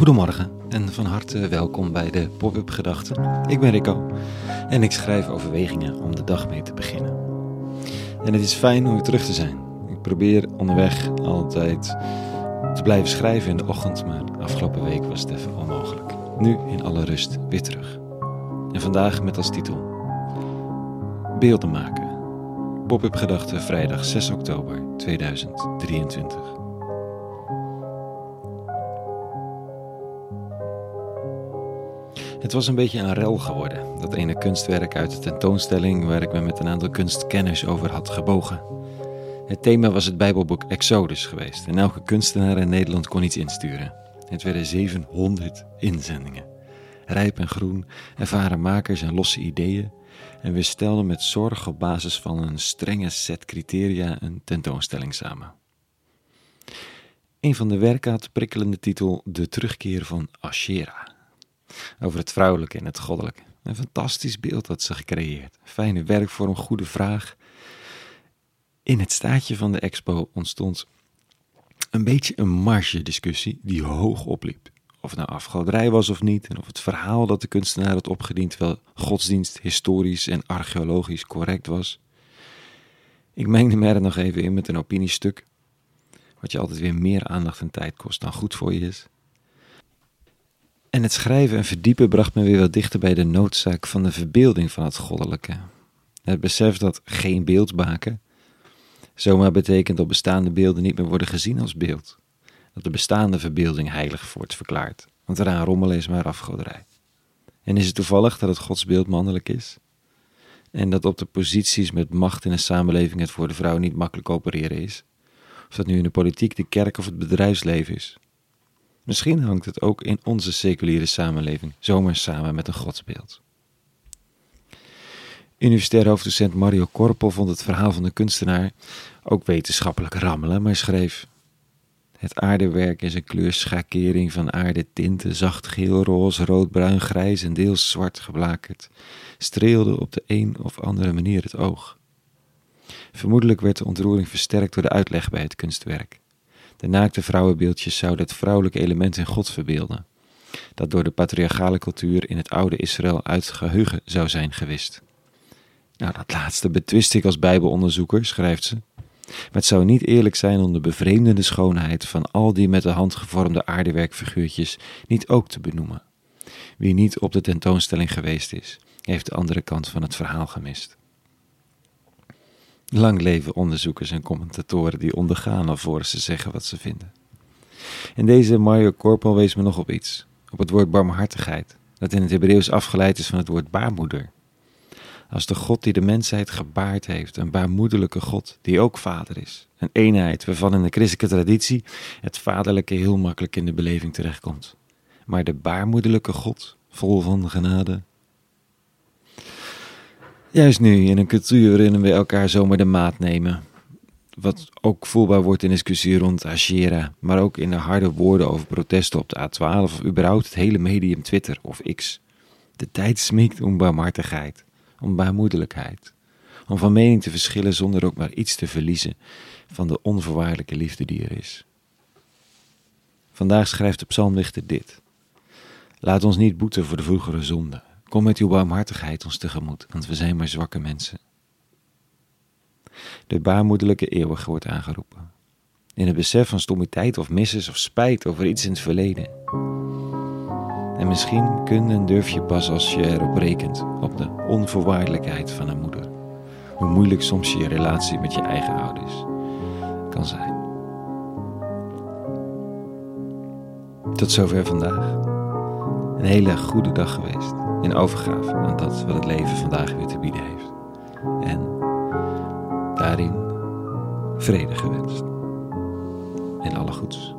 Goedemorgen en van harte welkom bij de Pop-up Gedachten. Ik ben Rico en ik schrijf overwegingen om de dag mee te beginnen. En het is fijn om weer terug te zijn. Ik probeer onderweg altijd te blijven schrijven in de ochtend, maar afgelopen week was het even onmogelijk. Nu in alle rust weer terug. En vandaag met als titel Beelden maken. Pop-up Gedachten vrijdag 6 oktober 2023. Het was een beetje een rel geworden, dat ene kunstwerk uit de tentoonstelling waar ik me met een aantal kunstkenners over had gebogen. Het thema was het Bijbelboek Exodus geweest en elke kunstenaar in Nederland kon iets insturen. Het werden 700 inzendingen. Rijp en groen, ervaren makers en losse ideeën. En we stelden met zorg op basis van een strenge set criteria een tentoonstelling samen. Een van de werken had de prikkelende titel De terugkeer van Asherah over het vrouwelijke en het goddelijke. Een fantastisch beeld dat ze gecreëerd. Fijne werkvorm, goede vraag. In het staatje van de expo ontstond een beetje een marge-discussie die hoog opliep. Of het nou afgoderij was of niet, en of het verhaal dat de kunstenaar had opgediend wel godsdienst, historisch en archeologisch correct was. Ik mengde me er nog even in met een opiniestuk, wat je altijd weer meer aandacht en tijd kost dan goed voor je is. En het schrijven en verdiepen bracht me weer wat dichter bij de noodzaak van de verbeelding van het goddelijke. Het besef dat geen beeld maken zomaar betekent dat bestaande beelden niet meer worden gezien als beeld. Dat de bestaande verbeelding heilig wordt verklaard, want eraan rommelen is maar afgoderij. En is het toevallig dat het godsbeeld mannelijk is? En dat op de posities met macht in een samenleving het voor de vrouw niet makkelijk opereren is? Of dat nu in de politiek, de kerk of het bedrijfsleven is? Misschien hangt het ook in onze seculiere samenleving zomaar samen met een godsbeeld. Universitair hoofddocent Mario Korpel vond het verhaal van de kunstenaar ook wetenschappelijk rammelen, maar schreef: Het aardewerk is een kleurschakering van aardetinten, zacht geel, roze, rood, bruin, grijs en deels zwart geblakerd, streelde op de een of andere manier het oog. Vermoedelijk werd de ontroering versterkt door de uitleg bij het kunstwerk. De naakte vrouwenbeeldjes zouden het vrouwelijke element in God verbeelden, dat door de patriarchale cultuur in het oude Israël uit geheugen zou zijn gewist. Nou, dat laatste betwist ik als Bijbelonderzoeker, schrijft ze. Maar het zou niet eerlijk zijn om de bevreemdende schoonheid van al die met de hand gevormde aardewerkfiguurtjes niet ook te benoemen. Wie niet op de tentoonstelling geweest is, heeft de andere kant van het verhaal gemist. Lang leven onderzoekers en commentatoren die ondergaan alvorens ze zeggen wat ze vinden. En deze Mario Korpel wees me nog op iets, op het woord barmhartigheid, dat in het Hebreeuws afgeleid is van het woord baarmoeder. Als de God die de mensheid gebaard heeft, een baarmoederlijke God die ook vader is. Een eenheid waarvan in de christelijke traditie het vaderlijke heel makkelijk in de beleving terechtkomt. Maar de baarmoederlijke God, vol van genade, Juist nu, in een cultuur waarin we elkaar zomaar de maat nemen. Wat ook voelbaar wordt in discussie rond Ashera, maar ook in de harde woorden over protesten op de A12 of überhaupt het hele medium Twitter of X. De tijd smeekt om barmhartigheid, om baarmoedelijkheid, om van mening te verschillen zonder ook maar iets te verliezen van de onvoorwaardelijke liefde die er is. Vandaag schrijft de psalmdichter dit. Laat ons niet boeten voor de vroegere zonde Kom met uw barmhartigheid ons tegemoet, want we zijn maar zwakke mensen. De baarmoederlijke eeuwig wordt aangeroepen. In het besef van stommiteit of misses of spijt over iets in het verleden. En misschien kun en durf je pas als je erop rekent, op de onvoorwaardelijkheid van een moeder. Hoe moeilijk soms je relatie met je eigen ouders kan zijn. Tot zover vandaag. Een hele goede dag geweest in overgave aan dat wat het leven vandaag weer te bieden heeft. En daarin vrede gewenst. En alle goeds.